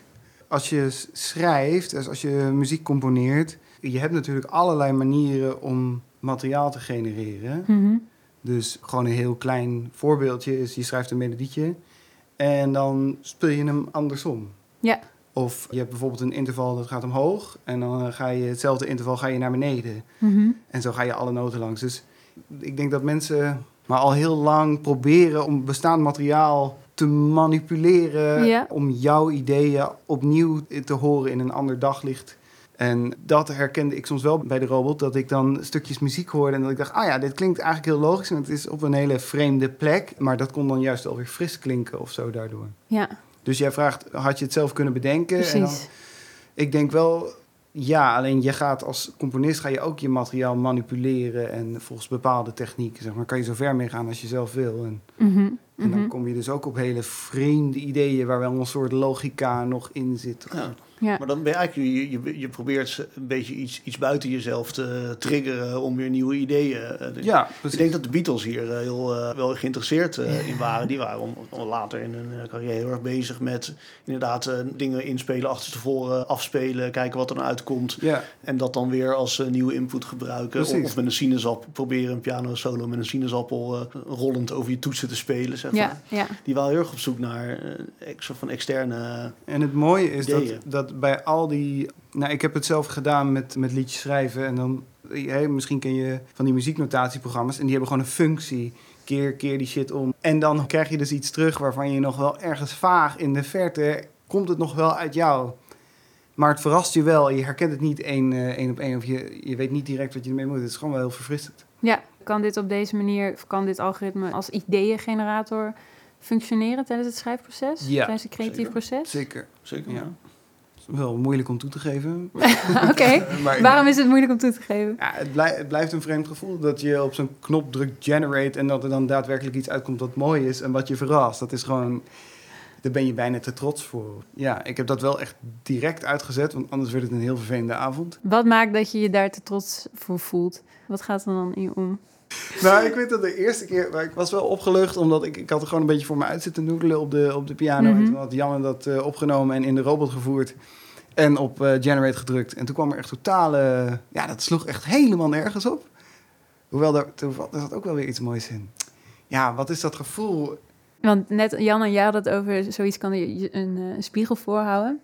als je schrijft, dus als je muziek componeert, je hebt natuurlijk allerlei manieren om materiaal te genereren. Mhm. Dus gewoon een heel klein voorbeeldje is, je schrijft een melodietje en dan speel je hem andersom. Ja. Of je hebt bijvoorbeeld een interval dat gaat omhoog en dan eh, ga je hetzelfde interval ga je naar beneden. Mhm. En zo ga je alle noten langs. Dus ik denk dat mensen maar al heel lang proberen om bestaand materiaal te manipuleren. Ja. Om jouw ideeën opnieuw te horen in een ander daglicht. En dat herkende ik soms wel bij de robot. Dat ik dan stukjes muziek hoorde en dat ik dacht... ah ja, dit klinkt eigenlijk heel logisch en het is op een hele vreemde plek. Maar dat kon dan juist alweer fris klinken of zo daardoor. Ja, Dus jij vraagt, had je het zelf kunnen bedenken? En dan- ik denk wel, ja, alleen je gaat als componist ga je ook je materiaal manipuleren en volgens bepaalde technieken, zeg maar, kan je zo ver mee gaan als je zelf wil. En, Mhm. en dan Mhm. kom je dus ook op hele vreemde ideeën waar wel een soort logica nog in zit. Ja. Ja. Maar dan ben je eigenlijk, je, je, je probeert een beetje iets, iets buiten jezelf te triggeren om weer nieuwe ideeën. eh, Ja, Ik precies. denk dat de Beatles hier eh, heel eh, wel geïnteresseerd eh, in waren. Die waren om, om later in hun carrière heel erg bezig met inderdaad eh, dingen inspelen, achterstevoren afspelen, kijken wat er nou uitkomt. Ja, En dat dan weer als eh, nieuwe input gebruiken. Of, met een sinaasappel proberen een piano solo met een sinaasappel eh, rollend over je toetsen te spelen. Zeg maar. Ja, ja. Die waren heel erg op zoek naar eh, een soort van externe. en het mooie is dat, Ideeën. Dat bij al die... Nou, ik heb het zelf gedaan met, met liedjes schrijven en dan... Hey, misschien ken je van die muzieknotatieprogramma's en die hebben gewoon een functie. Keer, keer die shit om. En dan krijg je dus iets terug waarvan je nog wel ergens vaag in de verte... komt het nog wel uit jou. Maar het verrast je wel. Je herkent het niet één, eh, één op één. Of je, je weet niet direct wat je ermee moet. Het is gewoon wel heel verfrissend. Ja, kan dit op deze manier, of kan dit algoritme als ideeëngenerator functioneren tijdens het schrijfproces? Ja, tijdens het creatief zeker. proces? Zeker. Zeker. Ja. Wel moeilijk om toe te geven. Oké, waarom is het moeilijk om toe te geven? Ja, het, blij- het blijft een vreemd gevoel dat je op zo'n knop drukt generate en dat er dan daadwerkelijk iets uitkomt wat mooi is en wat je verrast. Dat is gewoon, daar ben je bijna te trots voor. Ja, ik heb dat wel echt direct uitgezet, want anders werd het een heel vervelende avond. Wat maakt dat je je daar te trots voor voelt? Wat gaat er dan in je om? Nou, ik weet dat de eerste keer, maar ik was wel opgelucht omdat ik, ik had er gewoon een beetje voor me uit zitten noedelen op de, op de piano. Mhm. En toen had Janne dat eh, opgenomen en in de robot gevoerd en op eh, generate gedrukt. En toen kwam er echt totale, ja, dat sloeg echt helemaal nergens op. Hoewel, daar, toen, er zat ook wel weer iets moois in. Ja, wat is dat gevoel? Want net Jan en jij hadden het over zoiets kan je een, eh, een spiegel voorhouden.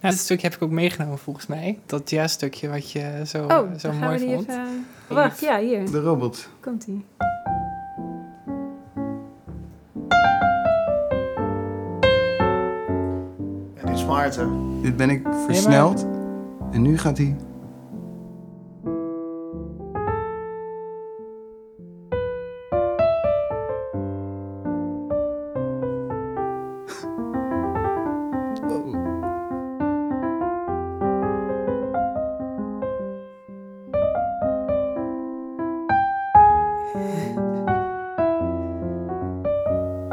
Ja, dit stukje heb ik ook meegenomen volgens mij. Dat jazzstukje wat je zo, Oh, zo dan gaan mooi we die vond. even... Wacht, ja, hier. De robot. Komt ie. En dit is Maarten. Dit ben ik versneld. En nu gaat hij.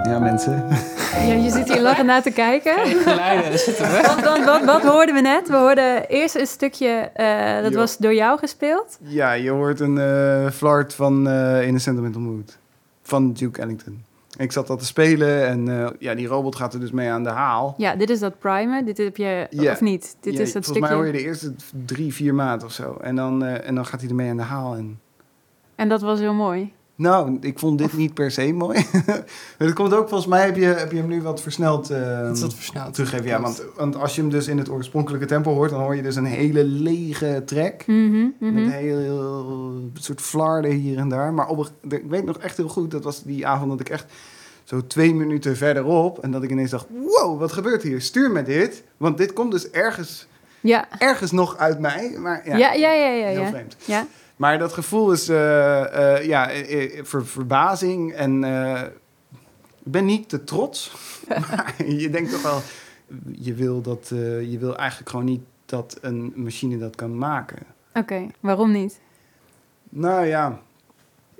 Ja, mensen. Ja, je zit hier lachend naar te kijken. Kijk, geluiden, daar zitten we. Want, want, wat, wat hoorden we net? We hoorden eerst een stukje, eh, dat Jo. was door jou gespeeld. Ja, je hoort een eh flart van eh In a Sentimental Mood. Van Duke Ellington. Ik zat dat te spelen en eh, ja, die robot gaat er dus mee aan de haal. Ja, dit is dat primer. Dit heb je, of niet? Dit Ja, is dat volgens stukje. mij hoor je de eerste drie, vier maanden of zo. En dan, eh, en dan gaat hij ermee aan de haal. En... En dat was heel mooi. Nou, ik vond dit niet per se mooi. Het komt ook, volgens mij heb je, heb je hem nu wat versneld eh, Dat is wat versneld. teruggeven. Ja, want, want als je hem dus in het oorspronkelijke tempo hoort, dan hoor je dus een hele lege track. Mhm, mhm. Met heel, heel soort flarden hier en daar. Maar op, een- ik weet nog echt heel goed, dat was die avond dat ik echt zo twee minuten verderop... en dat ik ineens dacht, wow, wat gebeurt hier? Stuur me dit. Want dit komt dus ergens, Ja. ergens nog uit mij. Maar ja, Ja, ja, ja, ja. heel ja. vreemd. ja. Maar dat gevoel is eh, eh, ja, eh, ver, verbazing en ik ben niet te trots. maar je denkt toch wel, je wil, dat, je wil eigenlijk gewoon niet dat een machine dat kan maken. Oké, waarom niet? Nou ja,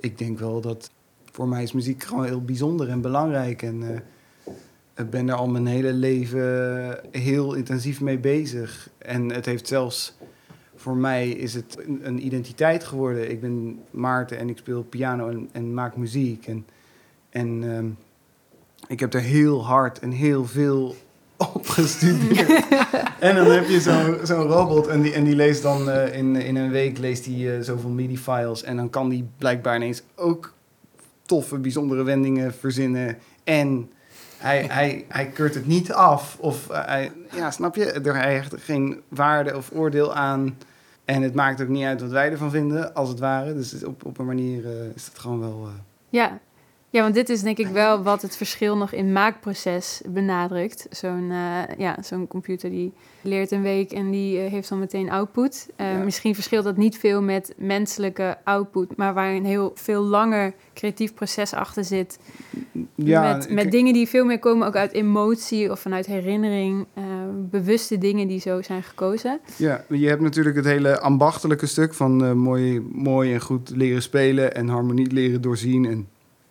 ik denk wel dat voor mij is muziek gewoon heel bijzonder en belangrijk. En ik ben er al mijn hele leven heel intensief mee bezig. En het heeft zelfs, voor mij is het een, een identiteit geworden. Ik ben Maarten en ik speel piano en, en maak muziek. En, en ehm, ik heb er heel hard en heel veel op gestudeerd. en dan heb je zo'n robot en die, en die leest dan eh, in, in een week leest hij eh, zoveel MIDI-files. En dan kan die blijkbaar ineens ook toffe, bijzondere wendingen verzinnen. En hij, hij, hij keurt het niet af. Of eh, hij, ja, snap je? Er hij hecht geen waarde of oordeel aan. En het maakt ook niet uit wat wij ervan vinden, als het ware. Dus op, op een manier eh, is dat gewoon wel... eh, Ja. Ja, want dit is denk ik wel wat het verschil nog in maakproces benadrukt. Zo'n eh, ja, zo'n computer die leert een week en die eh, heeft dan meteen output. Eh, Ja. Misschien verschilt dat niet veel met menselijke output, maar waar een heel veel langer creatief proces achter zit. met ik- met dingen die veel meer komen ook uit emotie of vanuit herinnering. bewuste dingen die zo zijn gekozen. Ja, je hebt natuurlijk het hele ambachtelijke stuk van mooi, mooi en goed leren spelen en harmonie leren doorzien en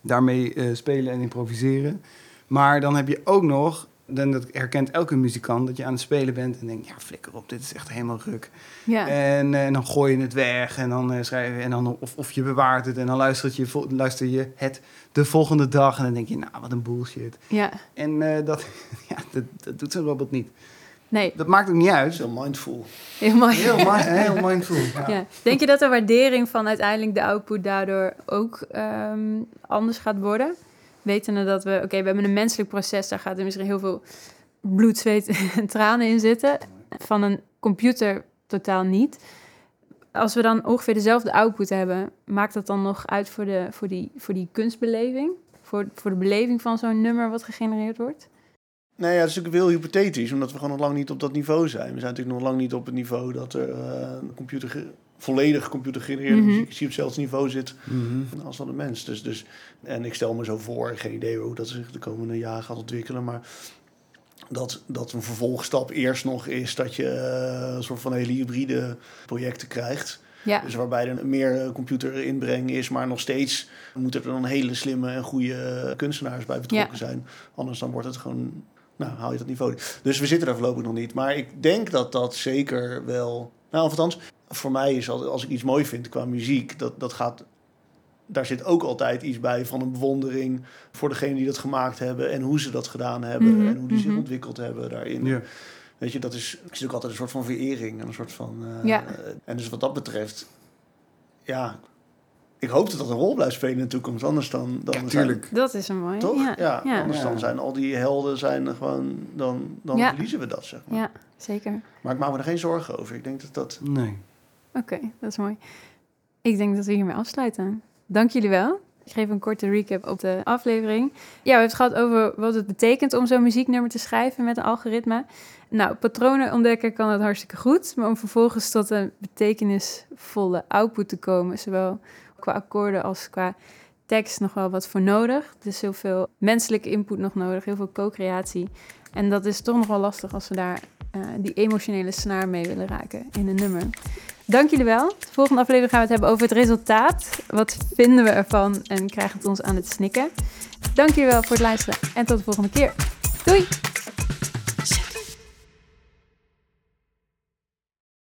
daarmee eh, spelen en improviseren. Maar dan heb je ook nog, en dat herkent elke muzikant, dat je aan het spelen bent en denkt, ja, flikker op, dit is echt helemaal ruk. Ja, En, eh, en dan gooi je het weg en dan eh, schrijf je, en dan, of, of je bewaart het en dan luister je, luister je het de volgende dag en dan denk je, nou, wat een bullshit. ja. En dat, ja, dat, dat doet zo'n robot niet. Nee, Dat maakt ook niet uit. heel mindful. heel mooi. Heel, mi- heel mindful. Ja. Ja. Denk je dat de waardering van uiteindelijk de output daardoor ook ehm, anders gaat worden? Wetende dat we, oké, we hebben een menselijk proces, daar gaat er misschien heel veel bloed, zweet en tranen in zitten. Van een computer totaal niet. Als we dan ongeveer dezelfde output hebben, maakt dat dan nog uit voor, de, voor, die, voor die kunstbeleving? Voor, voor de beleving van zo'n nummer wat gegenereerd wordt? Nee, ja, dat is natuurlijk heel hypothetisch, omdat we gewoon nog lang niet op dat niveau zijn. We zijn natuurlijk nog lang niet op het niveau dat er een computer ge- volledig computergegenereerde Mhm. muziek op hetzelfde niveau zit Mhm. als dan een mens. Dus, dus, en ik stel me zo voor, geen idee hoe dat zich de komende jaren gaat ontwikkelen, maar dat, dat een vervolgstap eerst nog is dat je eh, een soort van hele hybride projecten krijgt. Ja, Dus waarbij er meer eh, computerinbreng is, maar nog steeds moeten er dan hele slimme en goede kunstenaars bij betrokken zijn. Anders dan wordt het gewoon, nou, haal je dat niveau. Dus we zitten daar voorlopig nog niet. Maar ik denk dat dat zeker wel, nou, of althans, voor mij is als, als ik iets mooi vind qua muziek, dat, dat gaat, daar zit ook altijd iets bij van een bewondering voor degene die dat gemaakt hebben en hoe ze dat gedaan hebben Mhm, en hoe die zich mhm. ontwikkeld hebben daarin. Ja. Weet je, dat is, is ook altijd een soort van verering en een soort van. eh, Ja. En dus wat dat betreft, ja, ik hoop dat dat een rol blijft spelen in de toekomst. Anders dan. dan Ja, zijn- tuurlijk. dat is een mooie. toch? Ja, Ja, ja. anders dan zijn al die helden zijn er gewoon. Dan, dan Ja. verliezen we dat, zeg maar. ja, zeker. Maar ik maak me er geen zorgen over. Ik denk dat dat. Nee. Oké, dat is mooi. Ik denk dat we hiermee afsluiten. Dank jullie wel. Ik geef een korte recap op de aflevering. Ja, we hebben het gehad over wat het betekent om zo'n muzieknummer te schrijven met een algoritme. Nou, patronen ontdekken kan dat hartstikke goed. Maar om vervolgens tot een betekenisvolle output te komen, zowel qua akkoorden als qua tekst, nog wel wat voor nodig. Dus heel veel menselijke input nog nodig, heel veel co-creatie. En dat is toch nog wel lastig als we daar eh, die emotionele snaar mee willen raken in een nummer. Dank jullie wel. De volgende aflevering gaan we het hebben over het resultaat. Wat vinden we ervan en krijgt het ons aan het snikken? Dank jullie wel voor het luisteren en tot de volgende keer. Doei!